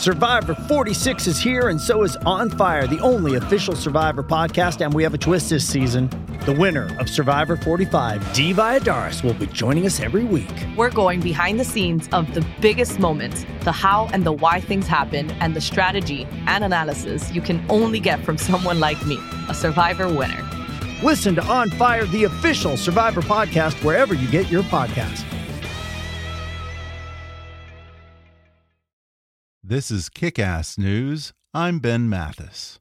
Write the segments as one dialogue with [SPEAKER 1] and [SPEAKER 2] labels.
[SPEAKER 1] Survivor 46 is here, and so is On Fire, the only official Survivor podcast. And we have a twist this season. The winner of Survivor 45, Dee Valladares, will be joining us every week.
[SPEAKER 2] We're going behind the scenes of the biggest moments, the how and the why things happen, and the strategy and analysis you can only get from someone like me, a Survivor winner.
[SPEAKER 1] Listen to On Fire, the official Survivor podcast, wherever you get your podcast.
[SPEAKER 3] This is Kick Ass News. I'm Ben Mathis.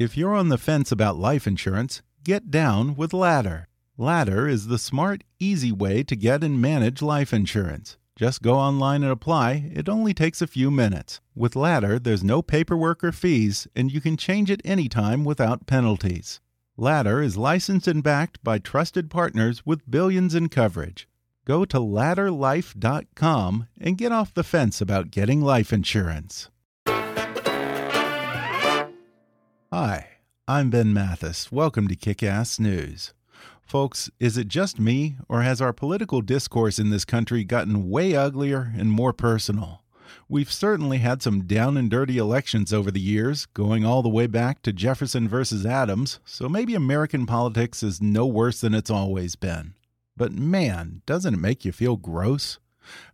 [SPEAKER 3] If you're on the fence about life insurance, get down with Ladder. Ladder is the smart, easy way to get and manage life insurance. Just go online and apply. It only takes a few minutes. With Ladder, there's no paperwork or fees, and you can change it anytime without penalties. Ladder is licensed and backed by trusted partners with billions in coverage. Go to ladderlife.com and get off the fence about getting life insurance. Hi, I'm Ben Mathis. Welcome to Kick Ass News. Folks, is it just me, or has our political discourse in this country gotten way uglier and more personal? We've certainly had some down and dirty elections over the years, going all the way back to Jefferson versus Adams, so maybe American politics is no worse than it's always been. But man, doesn't it make you feel gross?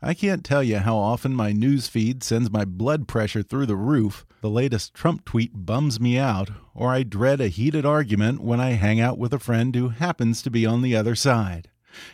[SPEAKER 3] I can't tell you how often my news feed sends my blood pressure through the roof, the latest Trump tweet bums me out, or I dread a heated argument when I hang out with a friend who happens to be on the other side.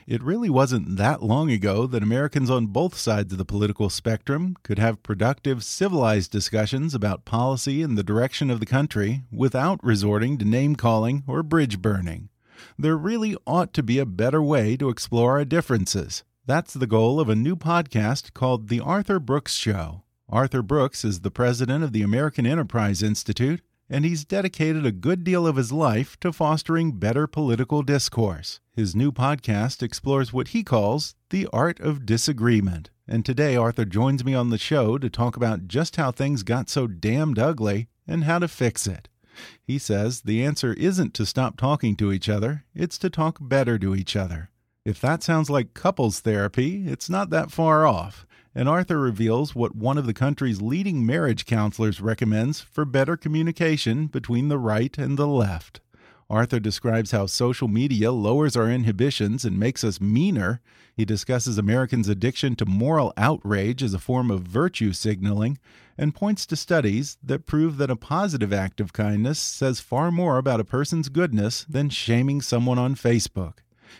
[SPEAKER 3] It really wasn't that long ago that Americans on both sides of the political spectrum could have productive, civilized discussions about policy and the direction of the country without resorting to name calling or bridge burning. There really ought to be a better way to explore our differences. That's the goal of a new podcast called The Arthur Brooks Show. Arthur Brooks is the president of the American Enterprise Institute, and he's dedicated a good deal of his life to fostering better political discourse. His new podcast explores what he calls the art of disagreement. And today, Arthur joins me on the show to talk about just how things got so damned ugly and how to fix it. He says the answer isn't to stop talking to each other, it's to talk better to each other. If that sounds like couples therapy, it's not that far off. And Arthur reveals what one of the country's leading marriage counselors recommends for better communication between the right and the left. Arthur describes how social media lowers our inhibitions and makes us meaner. He discusses Americans' addiction to moral outrage as a form of virtue signaling and points to studies that prove that a positive act of kindness says far more about a person's goodness than shaming someone on Facebook.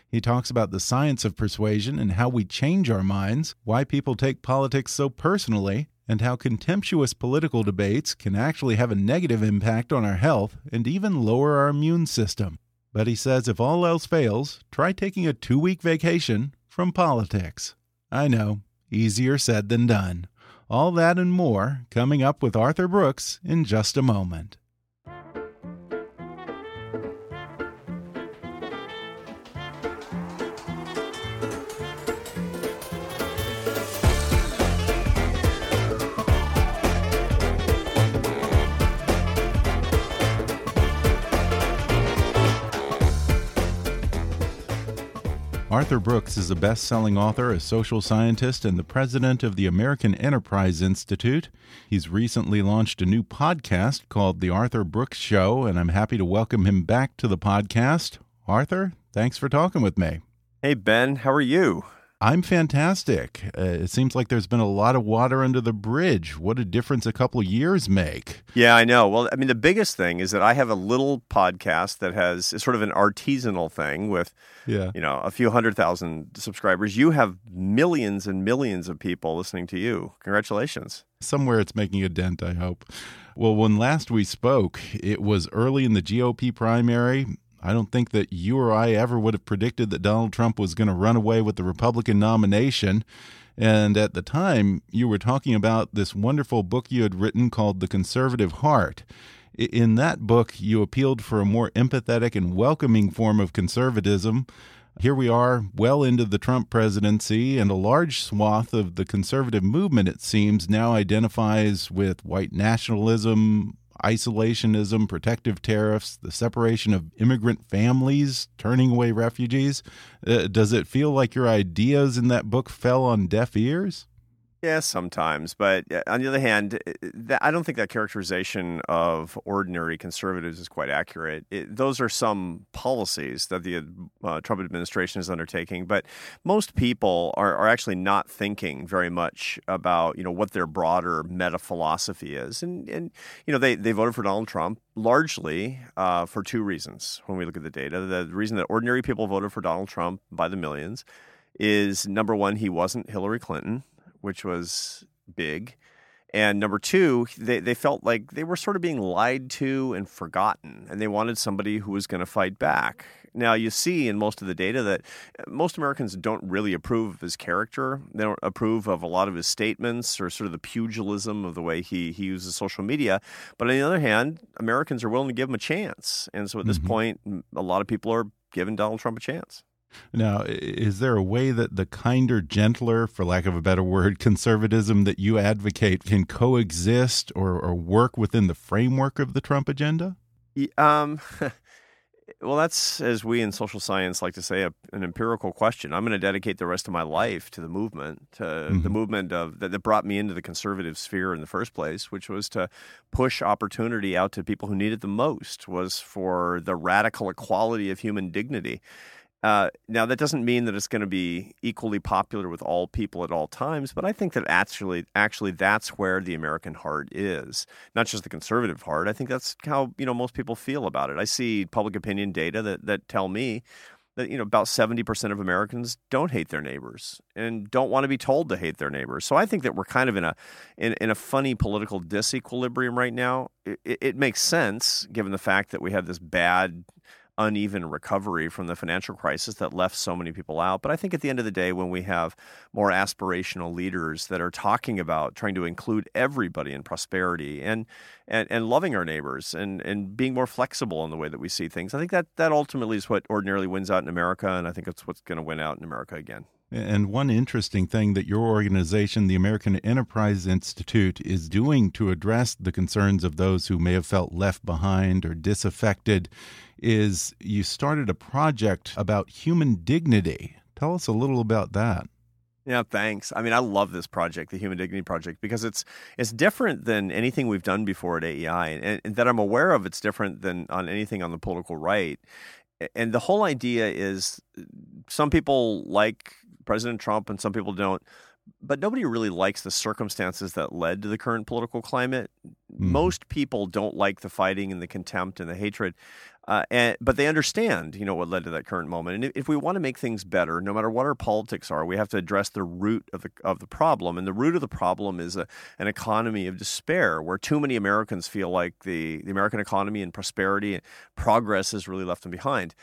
[SPEAKER 3] He talks about the science of persuasion and how we change our minds, why people take politics so personally, and how contemptuous political debates can actually have a negative impact on our health and even lower our immune system. But he says if all else fails, try taking a two week vacation from politics. I know, easier said than done. All that and more coming up with Arthur Brooks in just a moment. Arthur Brooks is a best selling author, a social scientist, and the president of the American Enterprise Institute. He's recently launched a new podcast called The Arthur Brooks Show, and I'm happy to welcome him back to the podcast. Arthur, thanks for talking with me.
[SPEAKER 4] Hey, Ben, how are you?
[SPEAKER 3] I'm fantastic. Uh, it seems like there's been a lot of water under the bridge. What a difference a couple of years make.
[SPEAKER 4] Yeah, I know. Well, I mean, the biggest thing is that I have a little podcast that has sort of an artisanal thing with, yeah. you know, a few hundred thousand subscribers. You have millions and millions of people listening to you. Congratulations.
[SPEAKER 3] Somewhere it's making a dent, I hope. Well, when last we spoke, it was early in the GOP primary. I don't think that you or I ever would have predicted that Donald Trump was going to run away with the Republican nomination. And at the time, you were talking about this wonderful book you had written called The Conservative Heart. In that book, you appealed for a more empathetic and welcoming form of conservatism. Here we are, well into the Trump presidency, and a large swath of the conservative movement, it seems, now identifies with white nationalism, isolationism, protective tariffs, the separation of immigrant families, turning away refugees. Uh, does it feel like your ideas in that book fell on deaf ears?
[SPEAKER 4] Yeah, sometimes. But on the other hand, I don't think that characterization of ordinary conservatives is quite accurate. It, those are some policies that the uh, Trump administration is undertaking, but most people are, are actually not thinking very much about you know what their broader meta philosophy is, and and you know they they voted for Donald Trump largely uh, for two reasons. When we look at the data, the reason that ordinary people voted for Donald Trump by the millions is number one, he wasn't Hillary Clinton which was big. And number two, they, they felt like they were sort of being lied to and forgotten, and they wanted somebody who was going to fight back. Now, you see in most of the data that uh, most Americans don't really approve of his character. They don't approve of a lot of his statements or sort of the pugilism of the way he, he uses social media. But on the other hand, Americans are willing to give him a chance. And so at this mm-hmm. point, a lot of people are giving Donald Trump a chance.
[SPEAKER 3] Now, is there a way that the kinder, gentler, for lack of a better word, conservatism that you advocate can coexist or, or work within the framework of the Trump agenda?
[SPEAKER 4] Um, well, that's, as we in social science like to say, a, an empirical question. I'm going to dedicate the rest of my life to the movement, to mm -hmm. the movement of that, that brought me into the conservative sphere in the first place, which was to push opportunity out to people who need it the most, was for the radical equality of human dignity. Uh, now, that doesn't mean that it's going to be equally popular with all people at all times, but I think that actually, actually, that's where the American heart is, not just the conservative heart. I think that's how you know most people feel about it. I see public opinion data that that tell me that you know about 70% of Americans don't hate their neighbors and don't want to be told to hate their neighbors. So I think that we're kind of in a in, in a funny political disequilibrium right now. It, it makes sense given the fact that we have this bad uneven recovery from the financial crisis that left so many people out. But I think at the end of the day, when we have more aspirational leaders that are talking about trying to include everybody in prosperity and and, and loving our neighbors and, and being more flexible in the way that we see things, I think that that ultimately is what ordinarily wins out in America, and I think it's what's going to win out in America again.
[SPEAKER 3] And one interesting thing that your organization, the American Enterprise Institute, is doing to address the concerns of those who may have felt left behind or disaffected is you started a project about human dignity. Tell us a little about that.
[SPEAKER 4] Yeah, thanks. I mean, I love this project, the Human Dignity Project, because it's it's different than anything we've done before at AEI, and, and, that I'm aware of. It's different than on anything on the political right, and the whole idea is some people like President Trump and some people don't. But nobody really likes the circumstances that led to the current political climate. Mm. Most people don't like the fighting and the contempt and the hatred. Uh, and, but they understand, you know, what led to that current moment. And if, we want to make things better, no matter what our politics are, we have to address the root of the of the problem. And the root of the problem is a, an economy of despair, where too many Americans feel like the, the American economy and prosperity and progress has really left them behind.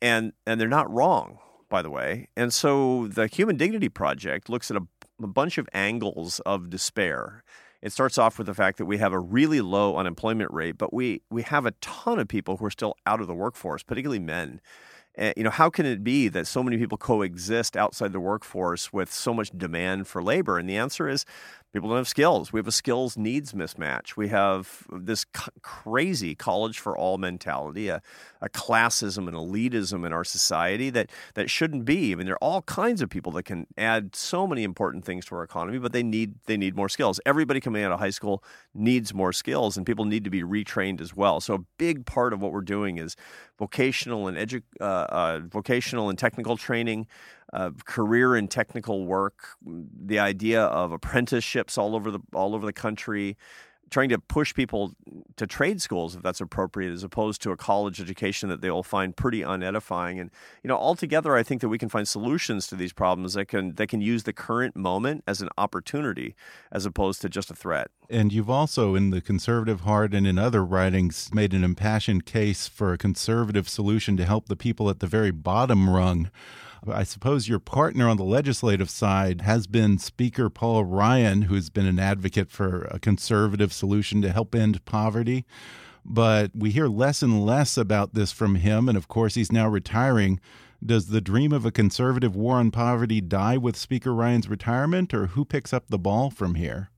[SPEAKER 4] And and they're not wrong by the way. And so the Human Dignity Project looks at a, a bunch of angles of despair. It starts off with the fact that we have a really low unemployment rate, but we, we have a ton of people who are still out of the workforce, particularly men. Uh, you know, how can it be that so many people coexist outside the workforce with so much demand for labor? And the answer is people don't have skills. We have a skills needs mismatch. We have this c- crazy college for all mentality, a, a classism and elitism in our society that that shouldn't be. I mean, there are all kinds of people that can add so many important things to our economy, but they need they need more skills. Everybody coming out of high school needs more skills, and people need to be retrained as well. So a big part of what we're doing is vocational and edu- uh, uh, vocational and technical training uh, career and technical work, the idea of apprenticeships all over the all over the country, trying to push people to trade schools if that's appropriate as opposed to a college education that they will find pretty unedifying. And you know altogether i think that we can find solutions to these problems that can that can use the current moment as an opportunity as opposed to just a threat.
[SPEAKER 3] And you've also in the conservative heart and in other writings made an impassioned case for a conservative solution to help the people at the very bottom rung I suppose your partner on the legislative side has been Speaker Paul Ryan, who's been an advocate for a conservative solution to help end poverty. But we hear less and less about this from him. And of course, he's now retiring. Does the dream of a conservative war on poverty die with Speaker Ryan's retirement, or who picks up the ball from here?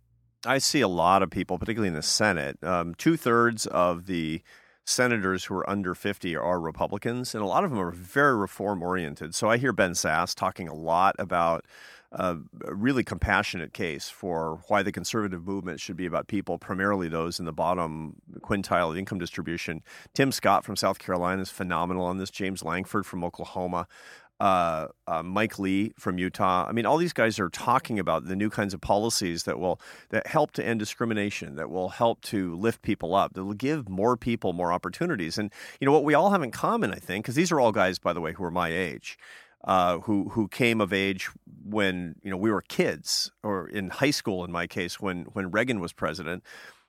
[SPEAKER 4] I see a lot of people, particularly in the Senate. Um, Two thirds of the senators who are under 50 are Republicans, and a lot of them are very reform oriented. So I hear Ben Sasse talking a lot about a really compassionate case for why the conservative movement should be about people, primarily those in the bottom quintile of income distribution. Tim Scott from South Carolina is phenomenal on this. James Lankford from Oklahoma uh, uh, Mike Lee from Utah. I mean, all these guys are talking about the new kinds of policies that will that help to end discrimination, that will help to lift people up, that will give more people more opportunities. And you know what we all have in common, I think, because these are all guys, by the way, who are my age. Uh, who who came of age when you know we were kids or in high school in my case when when Reagan was president.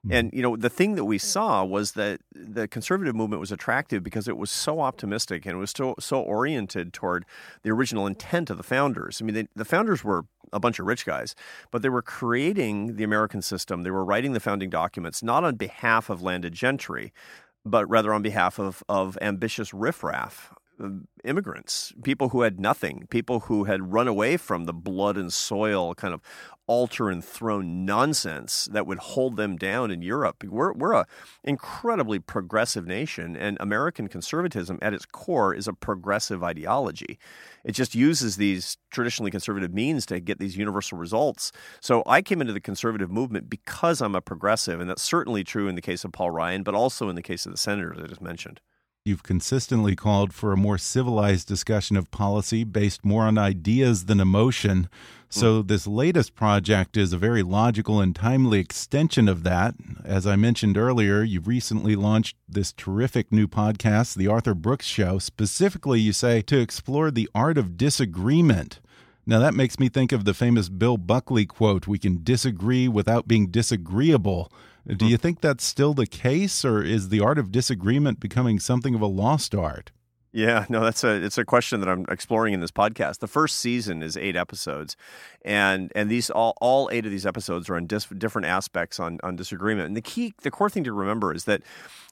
[SPEAKER 4] Hmm. And you know, the thing that we saw was that the conservative movement was attractive because it was so optimistic and it was so so oriented toward the original intent of the founders. I mean, they, the founders were a bunch of rich guys, but they were creating the American system. They were writing the founding documents not on behalf of landed gentry, but rather on behalf of of ambitious riffraff immigrants, people who had nothing, people who had run away from the blood and soil kind of altar and throne nonsense that would hold them down in Europe. We're we're a incredibly progressive nation, and American conservatism at its core is a progressive ideology. It just uses these traditionally conservative means to get these universal results. So I came into the conservative movement because I'm a progressive, and that's certainly true in the case of Paul Ryan, but also in the case of the senators I just mentioned.
[SPEAKER 3] You've consistently called for a more civilized discussion of policy based more on ideas than emotion. So, mm. this latest project is a very logical and timely extension of that. As I mentioned earlier, you've recently launched this terrific new podcast, The Arthur Brooks Show. Specifically, you say to explore the art of disagreement. Now, that makes me think of the famous Bill Buckley quote We can disagree without being disagreeable. Do you think that's still the case, or is the art of disagreement becoming something of a lost art?
[SPEAKER 4] Yeah, no, that's a it's a question that I'm exploring in this podcast. The first season is eight episodes, and and these all all eight of these episodes are on dis, different aspects on on disagreement. And the key, the core thing to remember is that,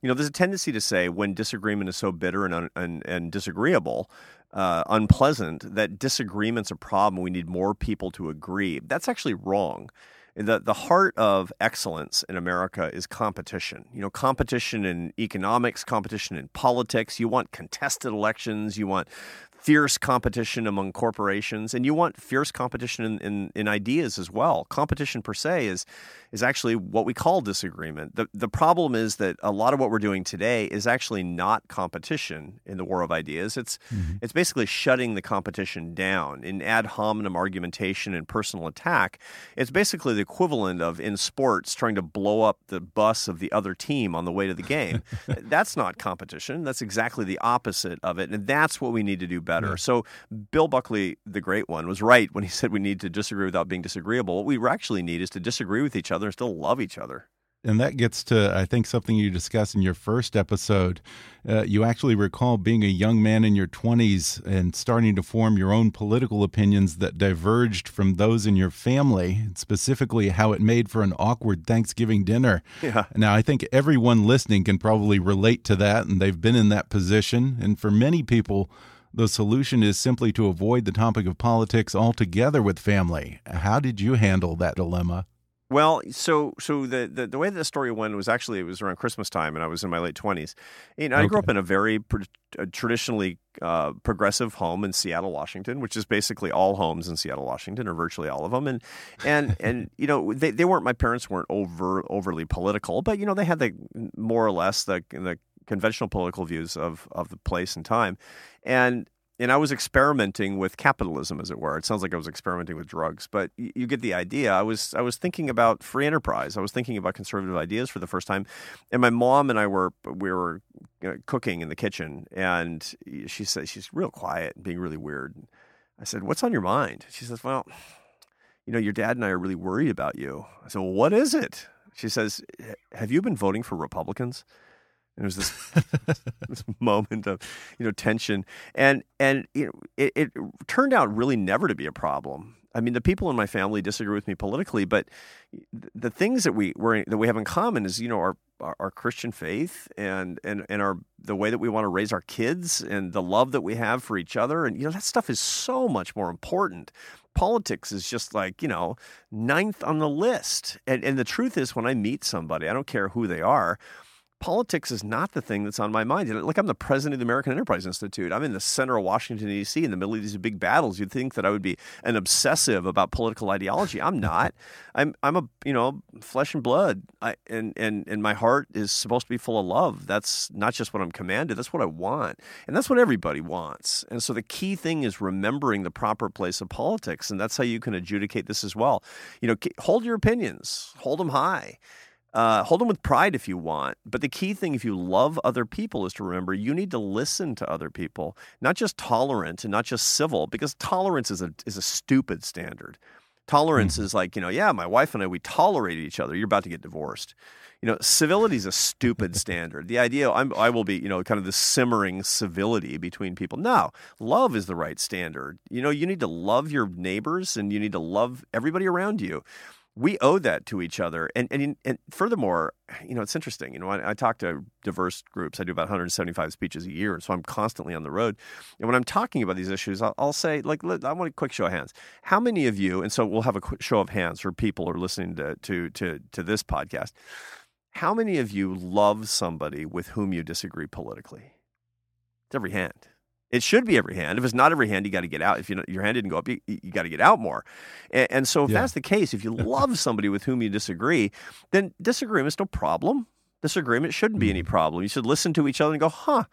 [SPEAKER 4] you know, there's a tendency to say when disagreement is so bitter and and, and disagreeable, uh, unpleasant, that disagreement's a problem. We need more people to agree. That's actually wrong the the heart of excellence in America is competition. You know, competition in economics, competition in politics. You want contested elections. You want fierce competition among corporations, and you want fierce competition in, in, in, ideas as well. Competition per se is is actually what we call disagreement. The the problem is that a lot of what we're doing today is actually not competition in the war of ideas. It's mm-hmm. it's basically shutting the competition down in ad hominem argumentation and personal attack. It's basically the equivalent of in sports trying to blow up the bus of the other team on the way to the game. that's not competition. That's exactly the opposite of it, and that's what we need to do better. Yeah. So Bill Buckley, the great one, was right when he said we need to disagree without being disagreeable. What we actually need is to disagree with each other and still love each other.
[SPEAKER 3] And that gets to, I think, something you discussed in your first episode. Uh, you actually recall being a young man in your 20s and starting to form your own political opinions that diverged from those in your family, specifically how it made for an awkward Thanksgiving dinner.
[SPEAKER 4] Yeah.
[SPEAKER 3] Now, I think everyone listening can probably relate to that, and they've been in that position. And for many people, the solution is simply to avoid the topic of politics altogether with family. How did you handle that dilemma?
[SPEAKER 4] Well, so so the, the, the way that the story went was actually it was around Christmas time, and I was in my late twenties. You know, okay. I grew up in a very pr- traditionally uh, progressive home in Seattle, Washington, which is basically all homes in Seattle, Washington, or virtually all of them. And and and you know, they, they weren't my parents weren't over overly political, but you know, they had the more or less the the conventional political views of of the place and time. And and I was experimenting with capitalism, as it were. It sounds like I was experimenting with drugs, but you, you get the idea. I was I was thinking about free enterprise. I was thinking about conservative ideas for the first time, and my mom and I were we were you know, cooking in the kitchen, and she said she's real quiet and being really weird. I said, "What's on your mind?" She says, "Well." You know, your dad and I are really worried about you. I said, well, what is it? She says, Have you been voting for Republicans? And was this this moment of you know tension, and and you know it, it turned out really never to be a problem. I mean, the people in my family disagree with me politically, but the things that we we that we have in common is you know our, our, our Christian faith and and and our the way that we want to raise our kids and the love that we have for each other, and you know that stuff is so much more important. Politics is just like you know ninth on the list, and and the truth is, when I meet somebody, I don't care who they are politics is not the thing that's on my mind. Like I'm the president of the American Enterprise Institute. I'm in the center of Washington D.C. in the middle of these big battles. You'd think that I would be an obsessive about political ideology. I'm not. I'm I'm a you know flesh and blood. I, and and and my heart is supposed to be full of love. That's not just what I'm commanded. That's what I want, and that's what everybody wants. And so the key thing is remembering the proper place of politics, and that's how you can adjudicate this as well. You know, hold your opinions, hold them high. Uh, hold them with pride if you want. But the key thing, if you love other people, is to remember you need to listen to other people, not just tolerant and not just civil, because tolerance is a is a stupid standard. Tolerance mm-hmm. is like you know, yeah, my wife and I we tolerate each other. You're about to get divorced. You know, civility is a stupid standard. The idea I'm, I will be, you know, kind of the simmering civility between people. No, love is the right standard. You know, you need to love your neighbors and you need to love everybody around you we owe that to each other. And, and, and furthermore, you know, it's interesting. You know, I, I, talk to diverse groups. I do about 175 speeches a year. And so I'm constantly on the road. And when I'm talking about these issues, I'll, I'll say, like, I want a quick show of hands. How many of you, and so we'll have a quick show of hands for people who are listening to, to, to, to this podcast. How many of you love somebody with whom you disagree politically? It's every hand. It should be every hand. If it's not every hand, you got to get out. If you your hand didn't go up, you, you got to get out more. And, and so, if yeah. that's the case, if you love somebody with whom you disagree, then disagreement's no problem. Disagreement shouldn't be any mm-hmm. problem. You should listen to each other and go, "Huh,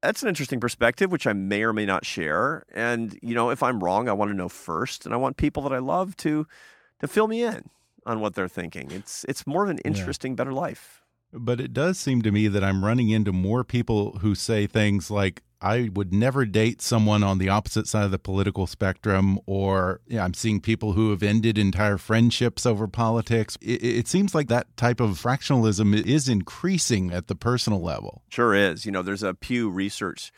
[SPEAKER 4] that's an interesting perspective, which I may or may not share." And you know, if I'm wrong, I want to know first, and I want people that I love to to fill me in on what they're thinking. It's it's more of an interesting, yeah. better life.
[SPEAKER 3] But it does seem to me that I'm running into more people who say things like, I would never date someone on the opposite side of the political spectrum, or yeah, I'm seeing people who have ended entire friendships over politics. It, it, seems like that type of fractionalism is increasing at the personal level.
[SPEAKER 4] Sure is. You know, there's a Pew Research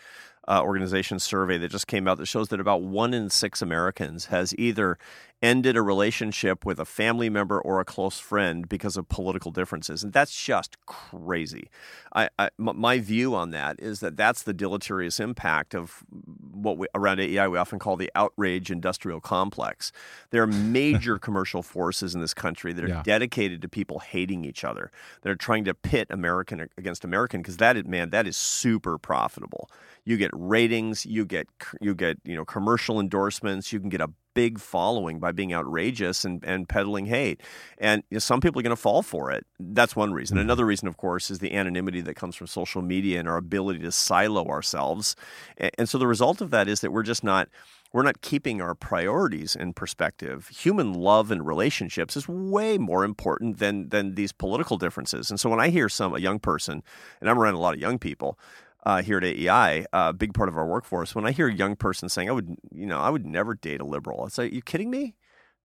[SPEAKER 4] uh, organization survey that just came out that shows that about one in six Americans has either ended a relationship with a family member or a close friend because of political differences, and that's just crazy. I, I, my view on that is that that's the deleterious impact of what we, around AEI we often call the outrage industrial complex. There are major commercial forces in this country that are yeah. dedicated to people hating each other. That are trying to pit American against American because that is man that is super profitable. You get ratings, you get you get you know commercial endorsements, you can get a big following by being outrageous and, and peddling hate. And you know, some people are going to fall for it. That's one reason. Mm-hmm. Another reason, of course, is the anonymity that comes from social media and our ability to silo ourselves. And, and so the result of that is that we're just not we're not keeping our priorities in perspective. Human love and relationships is way more important than than these political differences. And so when I hear some a young person, and I'm around a lot of young people, uh, here at AEI, a big part of our workforce. When I hear a young person saying, "I would, you know, I would never date a liberal," it's like, "You kidding me?"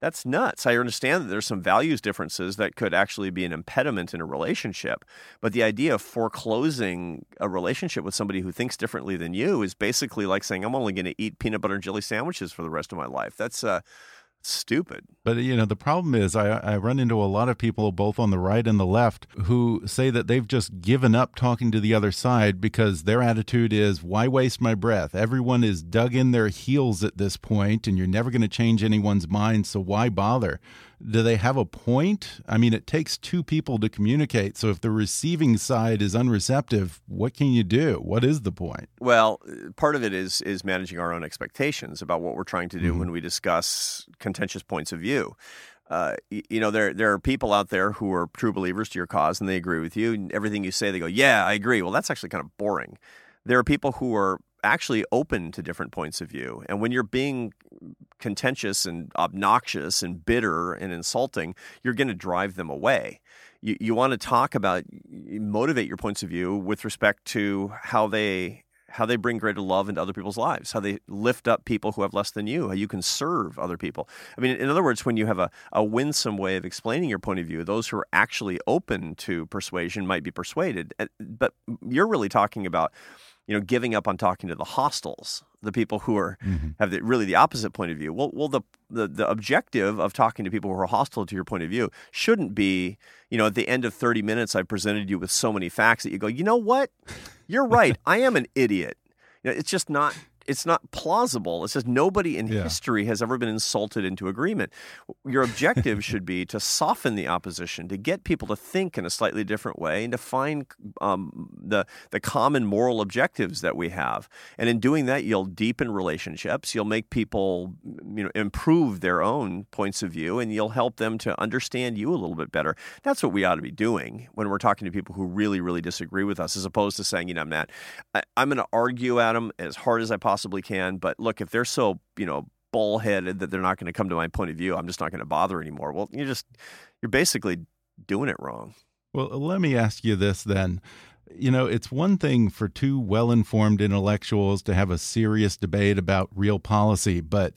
[SPEAKER 4] That's nuts. I understand that there's some values differences that could actually be an impediment in a relationship, but the idea of foreclosing a relationship with somebody who thinks differently than you is basically like saying, "I'm only going to eat peanut butter and jelly sandwiches for the rest of my life." That's uh, stupid.
[SPEAKER 3] But you know, the problem is I, I run into a lot of people both on the right and the left who say that they've just given up talking to the other side because their attitude is why waste my breath? Everyone is dug in their heels at this point and you're never going to change anyone's mind, so why bother? Do they have a point? I mean, it takes two people to communicate. So if the receiving side is unreceptive, what can you do? What is the point?
[SPEAKER 4] Well, part of it is is managing our own expectations about what we're trying to do mm -hmm. when we discuss contentious points of view. Uh, you know, there there are people out there who are true believers to your cause and they agree with you. And everything you say, they go, "Yeah, I agree." Well, that's actually kind of boring. There are people who are actually open to different points of view. And when you're being contentious and obnoxious and bitter and insulting, you're going to drive them away. You, you want to talk about, motivate your points of view with respect to how they how they bring greater love into other people's lives, how they lift up people who have less than you, how you can serve other people. I mean, in other words, when you have a, a winsome way of explaining your point of view, those who are actually open to persuasion might be persuaded. But you're really talking about you know, giving up on talking to the hostiles, the people who are mm-hmm. have the, really the opposite point of view. Well, well, the, the the objective of talking to people who are hostile to your point of view shouldn't be, you know, at the end of thirty minutes, I presented you with so many facts that you go, you know what, you're right, I am an idiot. You know, it's just not it's not plausible. It says nobody in yeah. history has ever been insulted into agreement. Your objective should be to soften the opposition, to get people to think in a slightly different way, and to find um, the the common moral objectives that we have. And in doing that, you'll deepen relationships. You'll make people, you know, improve their own points of view, and you'll help them to understand you a little bit better. That's what we ought to be doing when we're talking to people who really, really disagree with us, as opposed to saying, you know, Matt, I, I'm going to argue at them as hard as I possibly possibly can. But look, if they're so you know bullheaded that they're not going to come to my point of view, I'm just not going to bother anymore. Well, you're just you're basically doing it wrong.
[SPEAKER 3] Well, let me ask you this then. You know, it's one thing for two well informed intellectuals to have a serious debate about real policy, but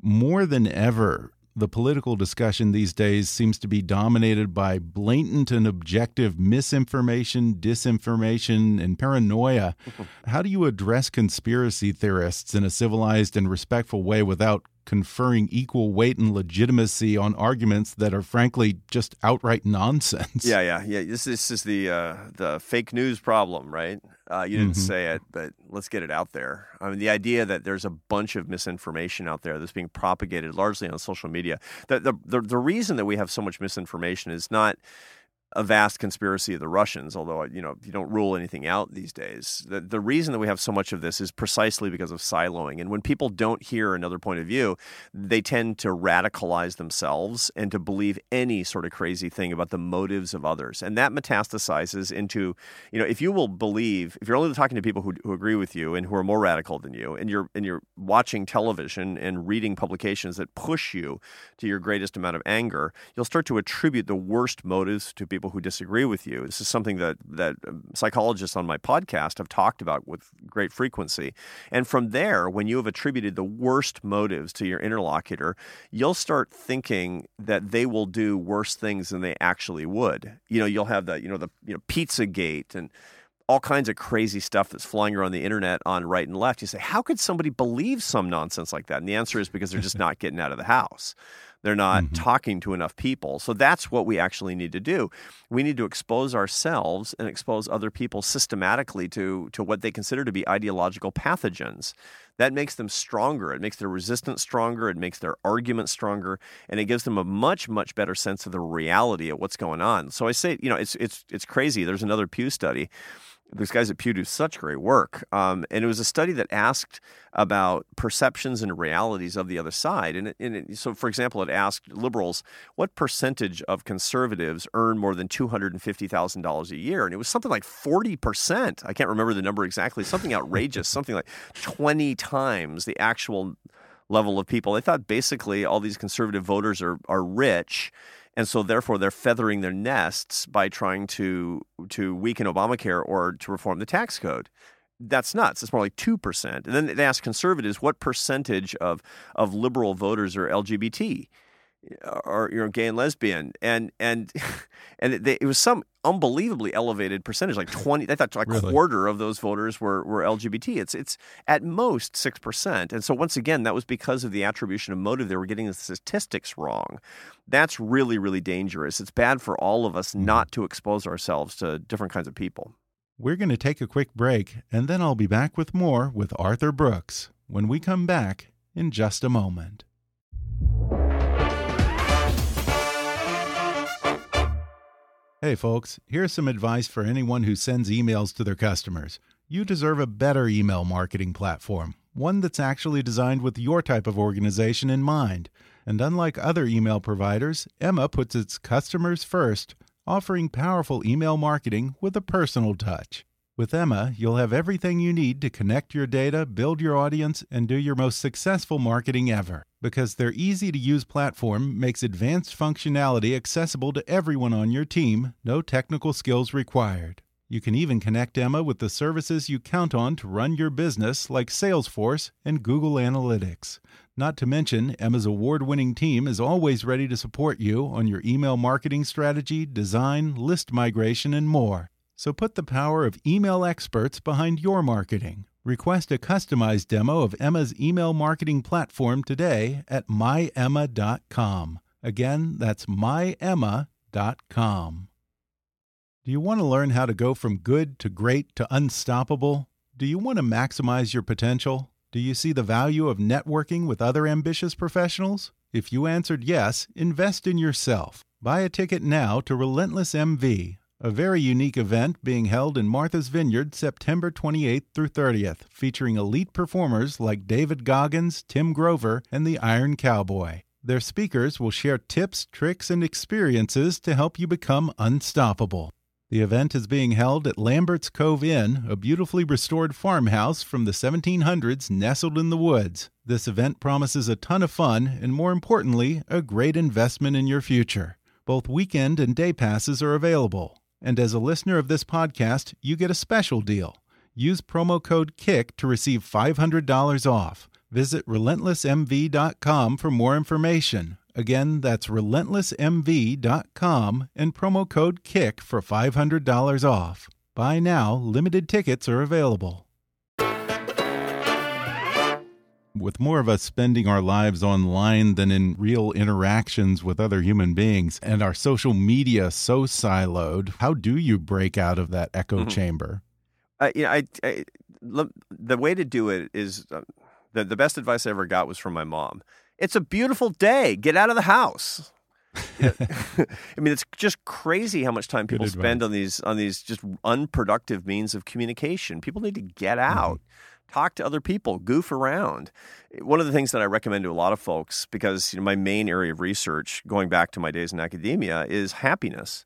[SPEAKER 3] more than ever, the political discussion these days seems to be dominated by blatant and objective misinformation, disinformation, and paranoia. How do you address conspiracy theorists in a civilized and respectful way without conferring equal weight and legitimacy on arguments that are frankly just outright nonsense.
[SPEAKER 4] Yeah, yeah, yeah. This, this is the uh, the fake news problem, right? Uh, you didn't mm -hmm. say it, but let's get it out there. I mean, the idea that there's a bunch of misinformation out there that's being propagated largely on social media. The the the, the reason that we have so much misinformation is not a vast conspiracy of the Russians, although you know you don't rule anything out these days. The, the reason that we have so much of this is precisely because of siloing. And when people don't hear another point of view, they tend to radicalize themselves and to believe any sort of crazy thing about the motives of others. And that metastasizes into, you know, if you will believe, if you're only talking to people who, who agree with you and who are more radical than you, and you're and you're watching television and reading publications that push you to your greatest amount of anger, you'll start to attribute the worst motives to people people who disagree with you. This is something that that um, psychologists on my podcast have talked about with great frequency. And from there, when you have attributed the worst motives to your interlocutor, you'll start thinking that they will do worse things than they actually would. You know, you'll have the you know the you know Pizzagate and all kinds of crazy stuff that's flying around the internet on right and left. You say, how could somebody believe some nonsense like that? And the answer is because they're just not getting out of the house. They're not mm-hmm. talking to enough people. So that's what we actually need to do. We need to expose ourselves and expose other people systematically to, to what they consider to be ideological pathogens. That makes them stronger. It makes their resistance stronger. It makes their argument stronger, and it gives them a much, much better sense of the reality of what's going on. So I say, you know, it's it's it's crazy. There's another Pew study these guys at Pew do such great work. Um, and it was a study that asked about perceptions and realities of the other side. And, it, and it, so, for example, it asked liberals what percentage of conservatives earn more than $250,000 a year. And it was something like 40%. I can't remember the number exactly, something outrageous, something like 20 times the actual level of people. They thought basically all these conservative voters are, are rich and so therefore they're feathering their nests by trying to to weaken Obamacare or to reform the tax code. That's nuts. It's more like two percent. And then they ask conservatives what percentage of of liberal voters are LGBT or you know gay and lesbian and and and it, it was some unbelievably elevated percentage like 20 i thought like a really? quarter of those voters were were lgbt it's it's at most 6% and so once again that was because of the attribution of motive. They were getting the statistics wrong. That's really really dangerous. It's bad for all of us mm-hmm. not to expose ourselves to different kinds of people.
[SPEAKER 3] We're going to take a quick break and then i'll be back with more with arthur brooks when we come back in just a moment Hey, folks, here's some advice for anyone who sends emails to their customers. You deserve a better email marketing platform, one that's actually designed with your type of organization in mind. And unlike other email providers, Emma puts its customers first, offering powerful email marketing with a personal touch. With Emma, you'll have everything you need to connect your data, build your audience, and do your most successful marketing ever. Because their easy to use platform makes advanced functionality accessible to everyone on your team, no technical skills required. You can even connect Emma with the services you count on to run your business, like Salesforce and Google Analytics. Not to mention, Emma's award winning team is always ready to support you on your email marketing strategy, design, list migration, and more. So put the power of email experts behind your marketing. Request a customized demo of Emma's email marketing platform today at myemma.com. Again, that's myemma.com. Do you want to learn how to go from good to great to unstoppable? Do you want to maximize your potential? Do you see the value of networking with other ambitious professionals? If you answered yes, invest in yourself. Buy a ticket now to Relentless MV, a very unique event being held in Martha's Vineyard September 28th through 30th, featuring elite performers like David Goggins, Tim Grover, and the Iron Cowboy. Their speakers will share tips, tricks, and experiences to help you become unstoppable. The event is being held at Lambert's Cove Inn, a beautifully restored farmhouse from the 1700s nestled in the woods. This event promises a ton of fun and, more importantly, a great investment in your future. Both weekend and day passes are available. And as a listener of this podcast, you get a special deal. Use promo code KICK to receive $500 off. Visit relentlessmv.com for more information. Again, that's relentlessmv.com and promo code KICK for $500 off. Buy now, limited tickets are available. With more of us spending our lives online than in real interactions with other human beings, and our social media so siloed, how do you break out of that echo mm -hmm. chamber?
[SPEAKER 4] Uh, you know, I, I, the way to do it is uh, the, the best advice I ever got was from my mom it's a beautiful day. Get out of the house. I mean, it's just crazy how much time people spend on these on these just unproductive means of communication. People need to get mm-hmm. out, mm-hmm. Talk to other people, goof around. One of the things that I recommend to a lot of folks, because you know, my main area of research, going back to my days in academia, is happiness.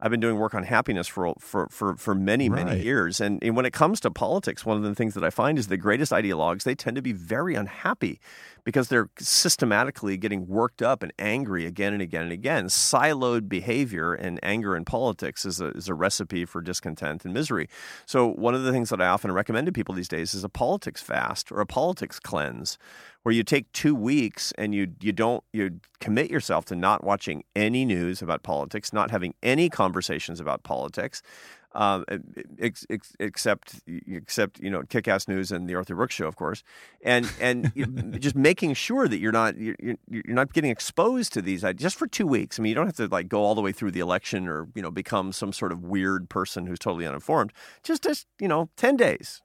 [SPEAKER 4] I've been doing work on happiness for for for, for many right. many years, and, and when it comes to politics, one of the things that I find is the greatest ideologues they tend to be very unhappy because they're systematically getting worked up and angry again and again and again. Siloed behavior and anger in politics is a is a recipe for discontent and misery. So one of the things that I often recommend to people these days is a politics fast or a politics cleanse, where you take two weeks and you you don't you commit yourself to not watching any news about politics, not having any conversations about politics, um, ex, ex, except except you know Kick-Ass News and the Arthur Brooks Show, of course, and and just making sure that you're not you're, you're not getting exposed to these just for two weeks. I mean, you don't have to like go all the way through the election or you know become some sort of weird person who's totally uninformed. Just just you know ten days,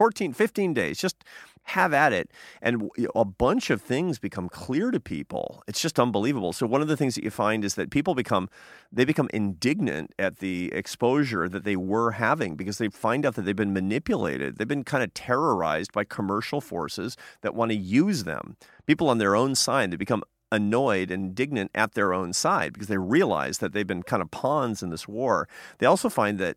[SPEAKER 4] 14, 15 days. Just have at it. And a bunch of things become clear to people. It's just unbelievable. So one of the things that you find is that people become they become indignant at the exposure that they were having because they find out that they've been manipulated. They've been kind of terrorized by commercial forces that want to use them. People on their own side, they become annoyed and indignant at their own side because they realize that they've been kind of pawns in this war. They also find that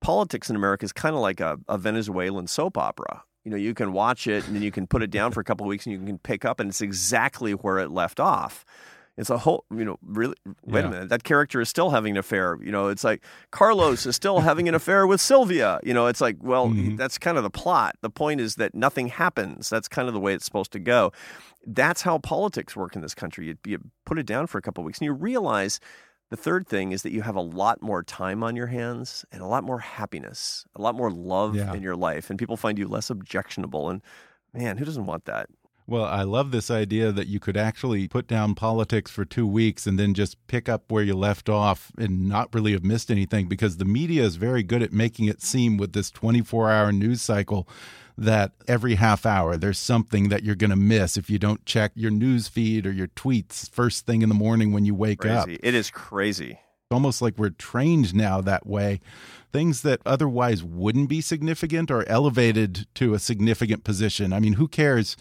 [SPEAKER 4] politics in America is kind of like a, a Venezuelan soap opera you know you can watch it and then you can put it down for a couple of weeks and you can pick up and it's exactly where it left off. It's a whole you know really wait yeah. a minute that character is still having an affair you know it's like carlos is still having an affair with sylvia you know it's like well mm-hmm. that's kind of the plot. The point is that nothing happens. That's kind of the way it's supposed to go. That's how politics work in this country. You, you put it down for a couple of weeks and you realize the third thing is that you have a lot more time on your hands and a lot more happiness, a lot more love yeah. in your life, and people find you less objectionable. And man, who doesn't want that?
[SPEAKER 3] Well, I love this idea that you could actually put down politics for two weeks and then just pick up where you left off and not really have missed anything because the media is very good at making it seem with this 24 hour news cycle that every half hour there's something that you're going to miss if you don't check your news feed or your tweets first thing in the morning when you wake
[SPEAKER 4] crazy.
[SPEAKER 3] up.
[SPEAKER 4] It is crazy.
[SPEAKER 3] It's almost like we're trained now that way. Things that otherwise wouldn't be significant are elevated to a significant position. I mean, who cares?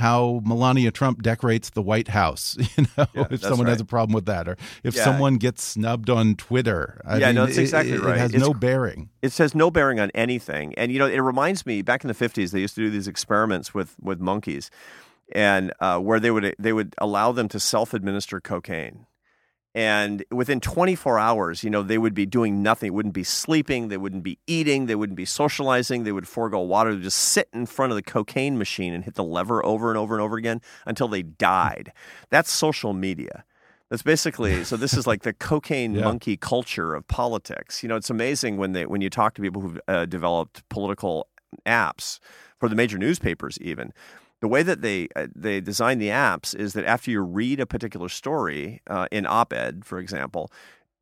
[SPEAKER 3] How Melania Trump decorates the White House. You know, yeah, if someone right. has a problem with that, or if yeah. someone gets snubbed on Twitter.
[SPEAKER 4] I yeah, mean, no, that's exactly
[SPEAKER 3] it,
[SPEAKER 4] right.
[SPEAKER 3] It has
[SPEAKER 4] it's,
[SPEAKER 3] no bearing.
[SPEAKER 4] It says no bearing on anything, and you know, it reminds me back in the fifties they used to do these experiments with with monkeys, and uh, where they would they would allow them to self administer cocaine and within 24 hours you know they would be doing nothing. Wouldn't be sleeping. They wouldn't be eating. They wouldn't be socializing. They would forego water. They'd just sit in front of the cocaine machine and hit the lever over and over and over again until they died. That's social media. That's basically so this is like the cocaine yeah. monkey culture of politics. You know it's amazing when they when you talk to people who've uh, developed political apps for the major newspapers even the way that they uh, they design the apps is that after you read a particular story uh, in op-ed, for example,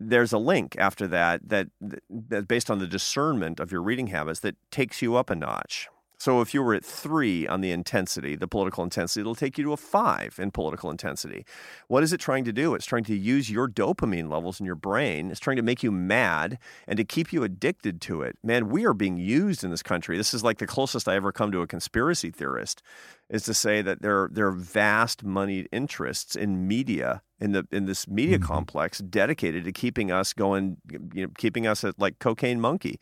[SPEAKER 4] there's a link after that that that based on the discernment of your reading habits that takes you up a notch. So if you were at three on the intensity, the political intensity, it'll take you to a five in political intensity. What is it trying to do? It's trying to use your dopamine levels in your brain. It's trying to make you mad and to keep you addicted to it. Man, we are being used in this country. This is like the closest I ever come to a conspiracy theorist, is to say that there, there are vast moneyed interests in media in the in this media mm-hmm. complex dedicated to keeping us going, you know, keeping us at like cocaine monkey.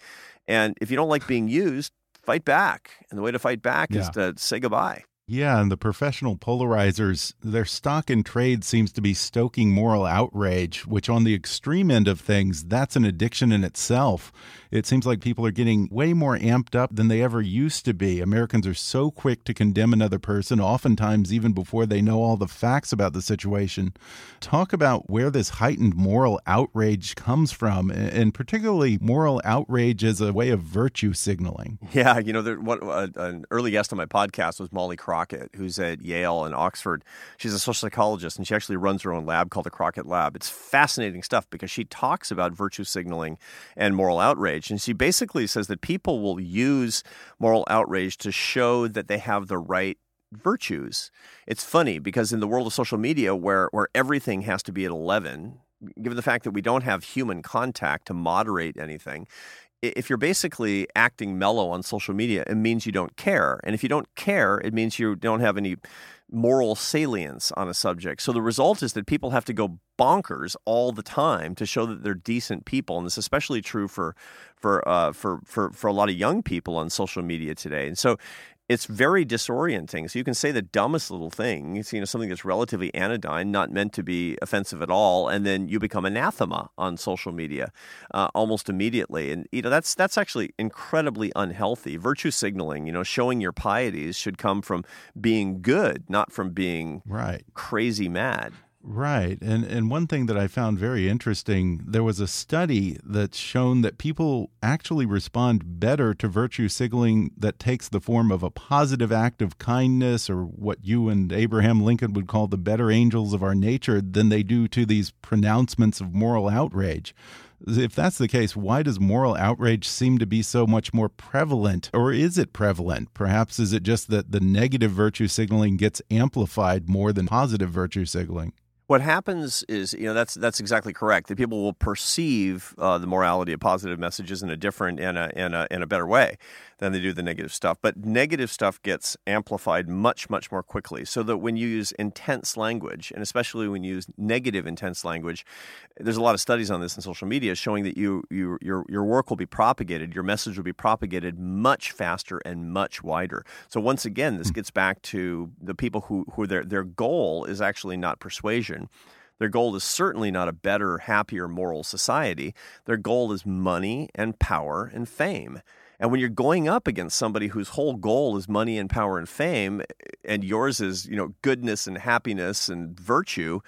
[SPEAKER 4] And if you don't like being used, fight back. And the way to fight back yeah. is to say goodbye.
[SPEAKER 3] Yeah, and the professional polarizers, their stock in trade seems to be stoking moral outrage, which on the extreme end of things, that's an addiction in itself. It seems like people are getting way more amped up than they ever used to be. Americans are so quick to condemn another person, oftentimes even before they know all the facts about the situation. Talk about where this heightened moral outrage comes from, and particularly moral outrage as a way of virtue signaling.
[SPEAKER 4] Yeah, you know, there, what, uh, an early guest on my podcast was Molly Crockett Crockett, who's at Yale and Oxford. She's a social psychologist and she actually runs her own lab called the Crockett Lab. It's fascinating stuff because she talks about virtue signaling and moral outrage. And she basically says that people will use moral outrage to show that they have the right virtues. It's funny because in the world of social media where where everything has to be at 11, given the fact that we don't have human contact to moderate anything, if you're basically acting mellow on social media, it means you don't care. And if you don't care, it means you don't have any moral salience on a subject. So the result is that people have to go bonkers all the time to show that they're decent people, and this is especially true for for uh, for for for a lot of young people on social media today. And so it's very disorienting. So you can say the dumbest little thing, you know, something that's relatively anodyne, not meant to be offensive at all, and then you become anathema on social media uh, almost immediately. And you know that's that's actually incredibly unhealthy. Virtue signaling, you know, showing your pieties should come from being good, not from being
[SPEAKER 3] right
[SPEAKER 4] crazy mad.
[SPEAKER 3] Right. And and one thing that I found very interesting, there was a study that's shown that people actually respond better to virtue signaling that takes the form of a positive act of kindness or what you and Abraham Lincoln would call the better angels of our nature than they do to these pronouncements of moral outrage. If that's the case, why does moral outrage seem to be so much more prevalent? Or is it prevalent? Perhaps is it just that the negative virtue signaling gets amplified more than positive virtue signaling?
[SPEAKER 4] What happens is, you know, that's that's exactly correct. That people will perceive uh, the morality of positive messages in a different and a, in a in a better way than they do the negative stuff. But negative stuff gets amplified much much more quickly. So that when you use intense language, and especially when you use negative intense language, there's a lot of studies on this in social media showing that you, you your your work will be propagated, your message will be propagated much faster and much wider. So once again, this hmm. gets back to the people who who their their goal is actually not persuasion their goal is certainly not a better, happier, moral society. Their goal is money and power and fame. And when you're going up against somebody whose whole goal is money and power and fame, and yours is you know goodness and happiness and virtue,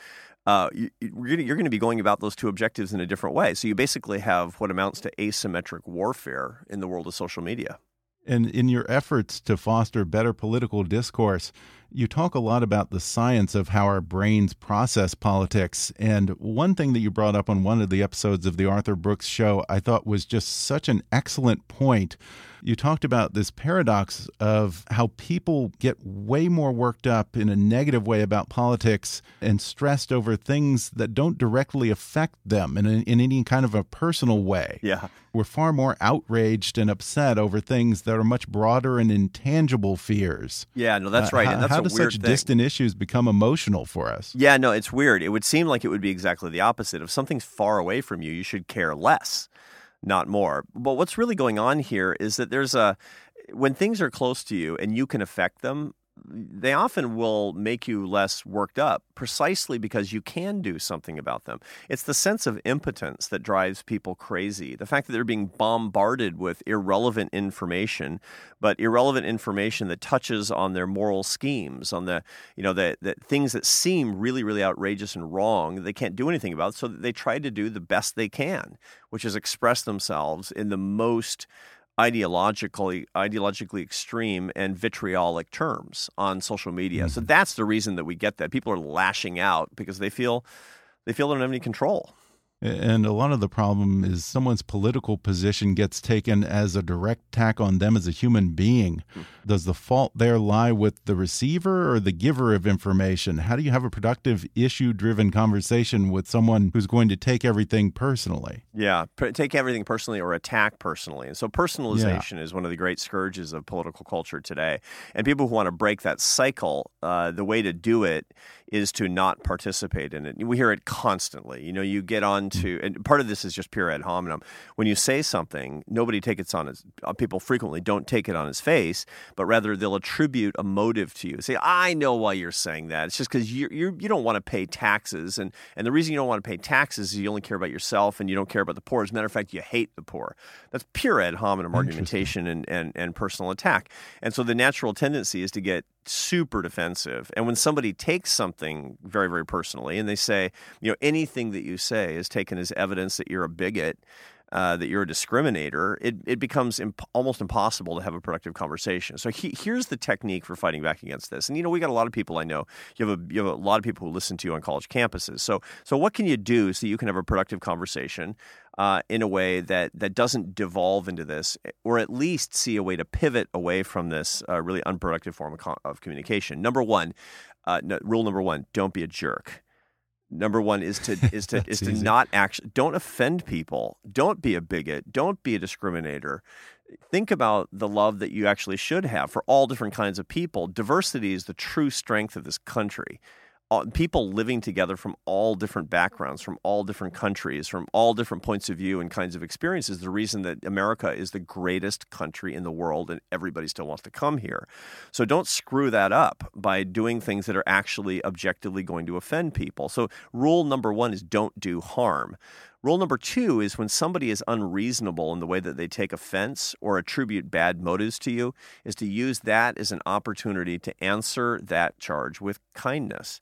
[SPEAKER 4] uh, you, are going to be going about those two objectives in a different way. So you basically have what amounts to asymmetric warfare in the world of social media.
[SPEAKER 3] And in your efforts to foster better political discourse, you talk a lot about the science of how our brains process politics. And one thing that you brought up on one of the episodes of the Arthur Brooks show, I thought was just such an excellent point You talked about this paradox of how people get way more worked up in a negative way about politics and stressed over things that don't directly affect them in, a, in any kind of a personal way.
[SPEAKER 4] Yeah.
[SPEAKER 3] We're far more outraged and upset over things that are much broader and intangible fears.
[SPEAKER 4] Yeah, no, that's right.
[SPEAKER 3] Uh,
[SPEAKER 4] and that's
[SPEAKER 3] how do such
[SPEAKER 4] thing.
[SPEAKER 3] distant issues become emotional for us?
[SPEAKER 4] Yeah, no, it's weird. It would seem like it would be exactly the opposite. If something's far away from you, you should care less, not more. But what's really going on here is that there's a when things are close to you and you can affect them, they often will make you less worked up precisely because you can do something about them. It's the sense of impotence that drives people crazy. The fact that they're being bombarded with irrelevant information, but irrelevant information that touches on their moral schemes, on the, you know, the, the things that seem really, really outrageous and wrong, they can't do anything about, so they try to do the best they can, which is express themselves in the most ideologically ideologically extreme and vitriolic terms on social media. Mm-hmm. So that's the reason that we get that. People are lashing out because they feel they feel they don't have any control.
[SPEAKER 3] And a lot of the problem is someone's political position gets taken as a direct attack on them as a human being. Hmm. Does the fault there lie with the receiver or the giver of information? How do you have a productive issue driven conversation with someone who's going to take everything personally?
[SPEAKER 4] Yeah, take everything personally or attack personally. And so personalization yeah. is one of the great scourges of political culture today. And people who want to break that cycle, uh, the way to do it is to not participate in it. We hear it constantly. You know, you get on to, and part of this is just pure ad hominem. When you say something, nobody takes it on his, uh, people frequently don't take it on his face, but rather they'll attribute a motive to you. Say, I know why you're saying that. It's just because you you you don't want to pay taxes, and and the reason you don't want to pay taxes is you only care about yourself and you don't care about the poor. As a matter of fact, you hate the poor. That's pure ad hominem argumentation and, and and personal attack. And so the natural tendency is to get super defensive. And when somebody takes something very, very personally and they say, you know, anything that you say is taken as evidence that you're a bigot, uh, that you're a discriminator, it, it becomes imp- almost impossible to have a productive conversation. So he, here's the technique for fighting back against this. And you know, we got a lot of people I know. You have a you have a lot of people who listen to you on college campuses. So so what can you do so you can have a productive conversation? Uh, in a way that that doesn't devolve into this, or at least see a way to pivot away from this uh, really unproductive form of, co- of communication. Number one, uh, no, rule number one: don't be a jerk. Number one is to is to is to easy. not actually don't offend people. Don't be a bigot. Don't be a discriminator. Think about the love that you actually should have for all different kinds of people. Diversity is the true strength of this country people living together from all different backgrounds, from all different countries, from all different points of view and kinds of experiences. The reason that America is the greatest country in the world and everybody still wants to come here. So don't screw that up by doing things that are actually objectively going to offend people. So rule number one is don't do harm. Rule number two is when somebody is unreasonable in the way that they take offense or attribute bad motives to you, is to use that as an opportunity to answer that charge with kindness.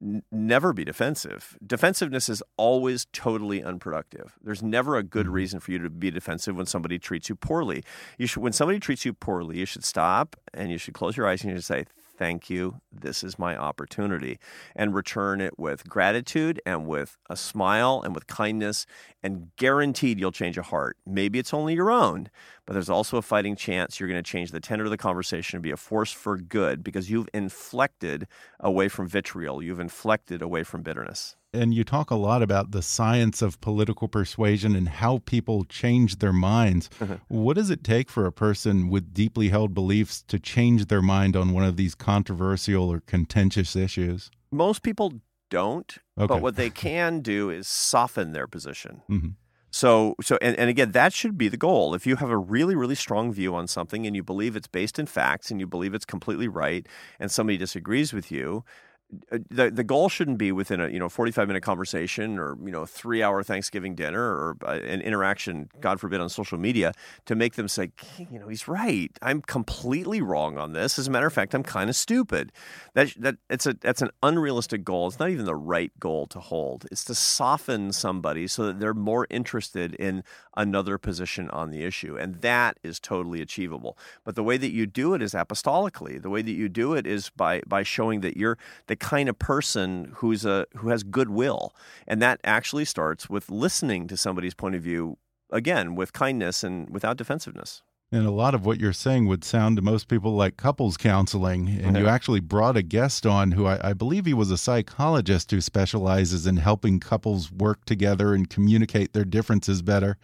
[SPEAKER 4] N- never be defensive. Defensiveness is always totally unproductive. There's never a good mm-hmm. reason for you to be defensive when somebody treats you poorly. You should, when somebody treats you poorly, you should stop and you should close your eyes and you should say, thank you. This is my opportunity. And return it with gratitude and with a smile and with kindness, and guaranteed you'll change a heart. Maybe it's only your own, but there's also a fighting chance you're going to change the tenor of the conversation and be a force for good because you've inflected away from vitriol, you've inflected away from bitterness
[SPEAKER 3] and you talk a lot about the science of political persuasion and how people change their minds. What does it take for a person with deeply held beliefs to change their mind on one of these controversial or contentious issues?
[SPEAKER 4] Most people don't, okay. but what they can do is soften their position. Mm -hmm. So, so, and, and again, that should be the goal. If you have a really, really strong view on something and you believe it's based in facts and you believe it's completely right, and somebody disagrees with you, the the goal shouldn't be within a you know 45 minute conversation or you know 3 hour Thanksgiving dinner or uh, an interaction god forbid on social media to make them say you know he's right. I'm completely wrong on this. As a matter of fact I'm kind of stupid. That that it's a that's an unrealistic goal. It's not even the right goal to hold. It's to soften somebody so that they're more interested in another position on the issue and that is totally achievable. But the way that you do it is apostolically. The way that you do it is by by showing that you're the kind of person who's a who has goodwill, and that actually starts with listening to somebody's point of view again with kindness and without defensiveness.
[SPEAKER 3] And a lot of what you're saying would sound to most people like couples counseling. And you actually brought a guest on who I, I, believe he was a psychologist who specializes in helping couples work together and communicate their differences better.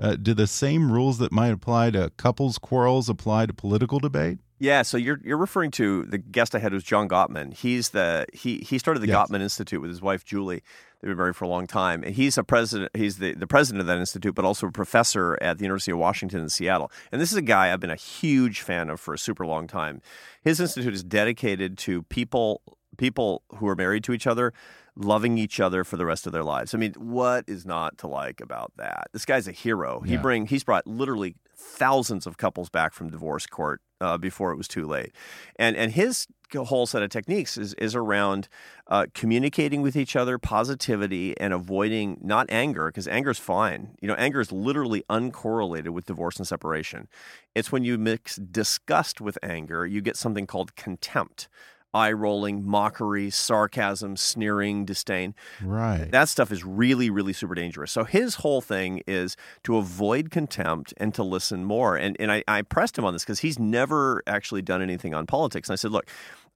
[SPEAKER 3] Uh, do the same rules that might apply to couples quarrels apply to political debate?
[SPEAKER 4] Yeah, so you're you're referring to the guest I had was John Gottman. He's the he he started the yes. Gottman Institute with his wife Julie. They've been married for a long time. And he's a president. He's the, the president of that institute, but also a professor at the University of Washington in Seattle. And this is a guy I've been a huge fan of for a super long time. His institute is dedicated to people people who are married to each other loving each other for the rest of their lives. I mean, what is not to like about that? This guy's a hero. Yeah. He bring he's brought literally thousands of couples back from divorce court uh, before it was too late. And and his whole set of techniques is is around uh, communicating with each other, positivity, and avoiding not anger because anger is fine. You know, anger is literally uncorrelated with divorce and separation. It's when you mix disgust with anger, you get something called contempt eye rolling, mockery, sarcasm, sneering, disdain.
[SPEAKER 3] Right.
[SPEAKER 4] That stuff is really, really super dangerous. So his whole thing is to avoid contempt and to listen more. And and I, I pressed him on this because he's never actually done anything on politics. And I said, look,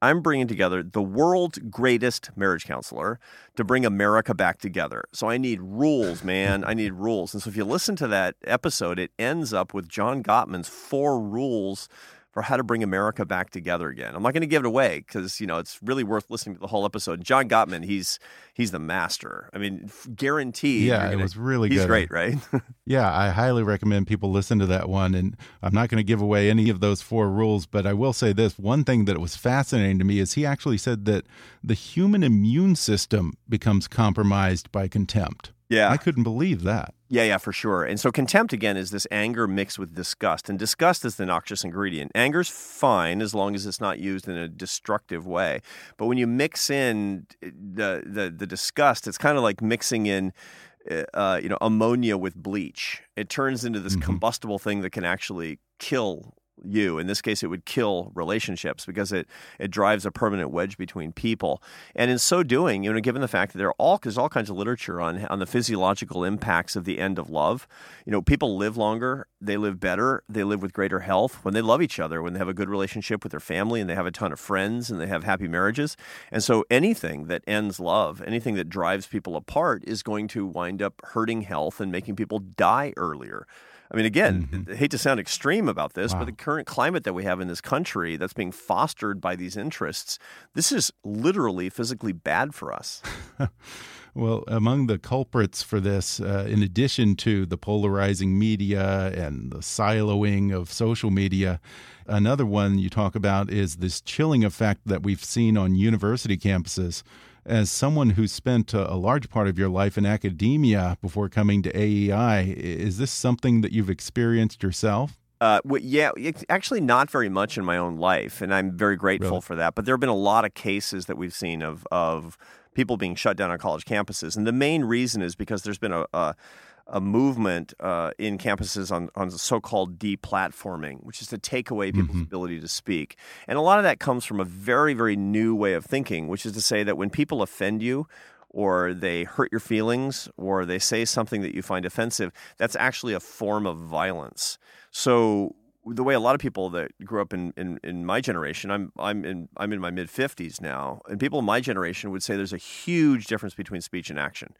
[SPEAKER 4] I'm bringing together the world's greatest marriage counselor to bring America back together. So I need rules, man. I need rules. And so if you listen to that episode, it ends up with John Gottman's four rules for how to bring America back together again. I'm not going to give it away because you know it's really worth listening to the whole episode. John Gottman, he's he's the master. I mean, guaranteed.
[SPEAKER 3] Yeah, gonna, it was really
[SPEAKER 4] he's
[SPEAKER 3] good.
[SPEAKER 4] great, right?
[SPEAKER 3] yeah, I highly recommend people listen to that one. And I'm not going to give away any of those four rules, but I will say this: one thing that was fascinating to me is he actually said that the human immune system becomes compromised by contempt.
[SPEAKER 4] Yeah.
[SPEAKER 3] I couldn't believe that.
[SPEAKER 4] Yeah, yeah, for sure. And so contempt again is this anger mixed with disgust. And disgust is the noxious ingredient. Anger's fine as long as it's not used in a destructive way. But when you mix in the the, the disgust, it's kind of like mixing in uh, you know ammonia with bleach. It turns into this mm-hmm. combustible thing that can actually kill you. In this case, it would kill relationships because it, it drives a permanent wedge between people. And in so doing, you know, given the fact that there are all there's all kinds of literature on on the physiological impacts of the end of love. You know, people live longer, they live better, they live with greater health when they love each other, when they have a good relationship with their family, and they have a ton of friends, and they have happy marriages. And so, anything that ends love, anything that drives people apart, is going to wind up hurting health and making people die earlier. I mean, again, mm-hmm. I hate to sound extreme about this, wow. but the current climate that we have in this country that's being fostered by these interests, this is literally physically bad for us.
[SPEAKER 3] well, among the culprits for this, uh, in addition to the polarizing media and the siloing of social media, another one you talk about is this chilling effect that we've seen on university campuses as someone who spent a, a, large part of your life in academia before coming to AEI, is this something that you've experienced yourself?
[SPEAKER 4] Uh, well, yeah, actually, not very much in my own life, and I'm very grateful really? for that. But there have been a lot of cases that we've seen of of people being shut down on college campuses, and the main reason is because there's been a, a a movement uh, in campuses on, on the so-called deplatforming, which is to take away people's mm-hmm. ability to speak. And a lot of that comes from a very, very new way of thinking, which is to say that when people offend you or they hurt your feelings or they say something that you find offensive, that's actually a form of violence. So the way a lot of people that grew up in, in, in my generation, I'm I'm in I'm in my mid fifties now, and people in my generation would say there's a huge difference between speech and action.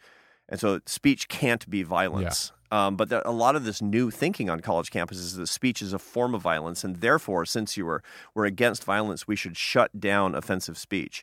[SPEAKER 4] And so speech can't be violence. Yeah. Um, but a lot of this new thinking on college campuses is that speech is a form of violence, and therefore, since you were, were against violence, we should shut down offensive speech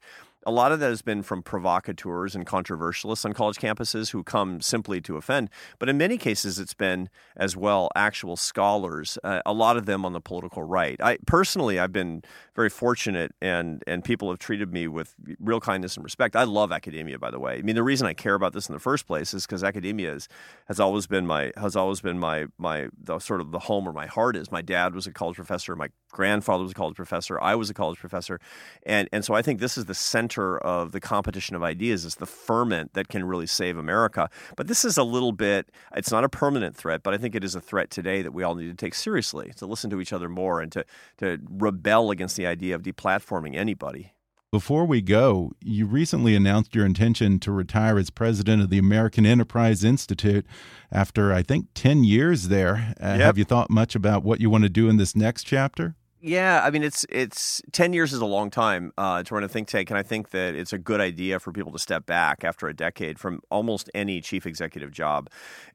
[SPEAKER 4] a lot of that has been from provocateurs and controversialists on college campuses who come simply to offend. But in many cases, it's been as well actual scholars. Uh, a lot of them on the political right. I personally, I've been very fortunate, and and people have treated me with real kindness and respect. I love academia, by the way. I mean, the reason I care about this in the first place is because academia is, has always been my has always been my my the sort of the home where my heart is. My dad was a college professor. My grandfather was a college professor. I was a college professor, and and so I think this is the center center of the competition of ideas is the ferment that can really save America. But this is a little bit, it's not a permanent threat, but I think it is a threat today that we all need to take seriously, to listen to each other more and to, to rebel against the idea of deplatforming anybody.
[SPEAKER 3] Before we go, you recently announced your intention to retire as president of the American Enterprise Institute after, I think, 10 years there. Uh, yep. Have you thought much about what you want to do in this next chapter?
[SPEAKER 4] Yeah, I mean it's it's ten years is a long time uh, to run a think tank, and I think that it's a good idea for people to step back after a decade from almost any chief executive job.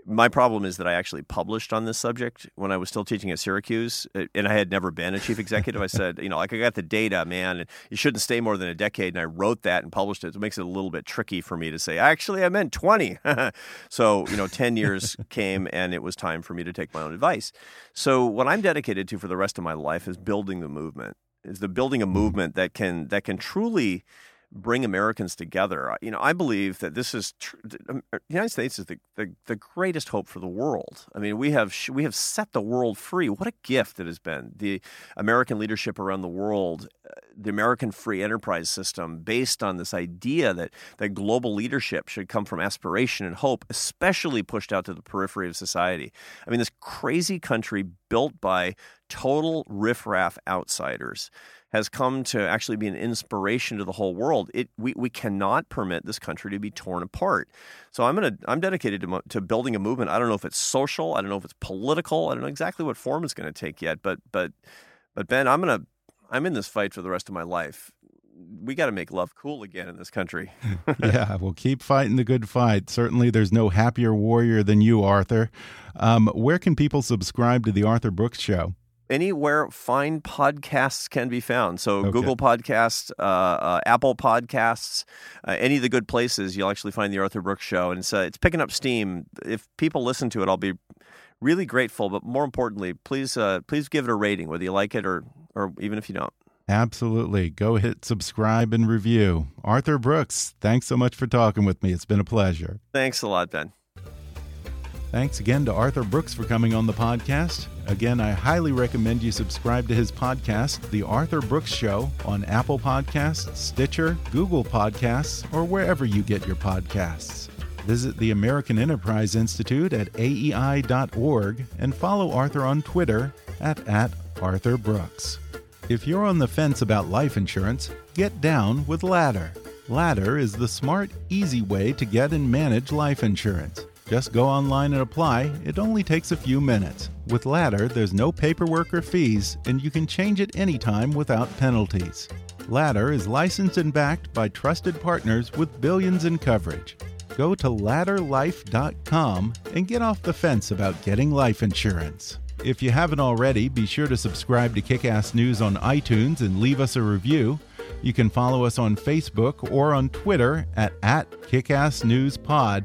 [SPEAKER 4] My problem is that I actually published on this subject when I was still teaching at Syracuse, uh, and I had never been a chief executive. I said, you know, like I got the data, man, and you shouldn't stay more than a decade, and I wrote that and published it. It makes it a little bit tricky for me to say, actually, I meant twenty. so you know, ten years came, and it was time for me to take my own advice. So what I'm dedicated to for the rest of my life is building building the movement is the building a mm-hmm. movement that can that can truly bring Americans together. You know, I believe that this is tr- the United States is the, the, the greatest hope for the world. I mean, we have we have set the world free. What a gift it has been. The American leadership around the world, uh, the American free enterprise system, based on this idea that that global leadership should come from aspiration and hope, especially pushed out to the periphery of society. I mean, this crazy country built by total riffraff outsiders has come to actually be an inspiration to the whole world. It we, we cannot permit this country to be torn apart. So I'm gonna I'm dedicated to, to building a movement. I don't know if it's social. I don't know if it's political. I don't know exactly what form it's going to take yet. But but but Ben, I'm gonna I'm in this fight for the rest of my life. We got to make love cool again in this country.
[SPEAKER 3] yeah, we'll keep fighting the good fight. Certainly, there's no happier warrior than you, Arthur. Um, where can people subscribe to the Arthur Brooks Show?
[SPEAKER 4] Anywhere fine podcasts can be found. So okay. Google Podcasts, uh, uh, Apple Podcasts, uh, any of the good places, you'll actually find the Arthur Brooks Show, and it's uh, it's picking up steam. If people listen to it, I'll be really grateful. But more importantly, please uh, please give it a rating, whether you like it or or even if you don't.
[SPEAKER 3] Absolutely. Go hit subscribe and review. Arthur Brooks, thanks so much for talking with me. It's been a pleasure.
[SPEAKER 4] Thanks a lot, Ben.
[SPEAKER 3] Thanks again to Arthur Brooks for coming on the podcast. Again, I highly recommend you subscribe to his podcast, The Arthur Brooks Show, on Apple Podcasts, Stitcher, Google Podcasts, or wherever you get your podcasts. Visit the American Enterprise Institute at aei.org and follow Arthur on Twitter at, at Arthur Brooks. If you're on the fence about life insurance, get down with Ladder. Ladder is the smart, easy way to get and manage life insurance. Just go online and apply, it only takes a few minutes. With Ladder, there's no paperwork or fees, and you can change it anytime without penalties. Ladder is licensed and backed by trusted partners with billions in coverage. Go to ladderlife.com and get off the fence about getting life insurance. If you haven't already, be sure to subscribe to Kickass News on iTunes and leave us a review. You can follow us on Facebook or on Twitter at, at KickassNewsPod.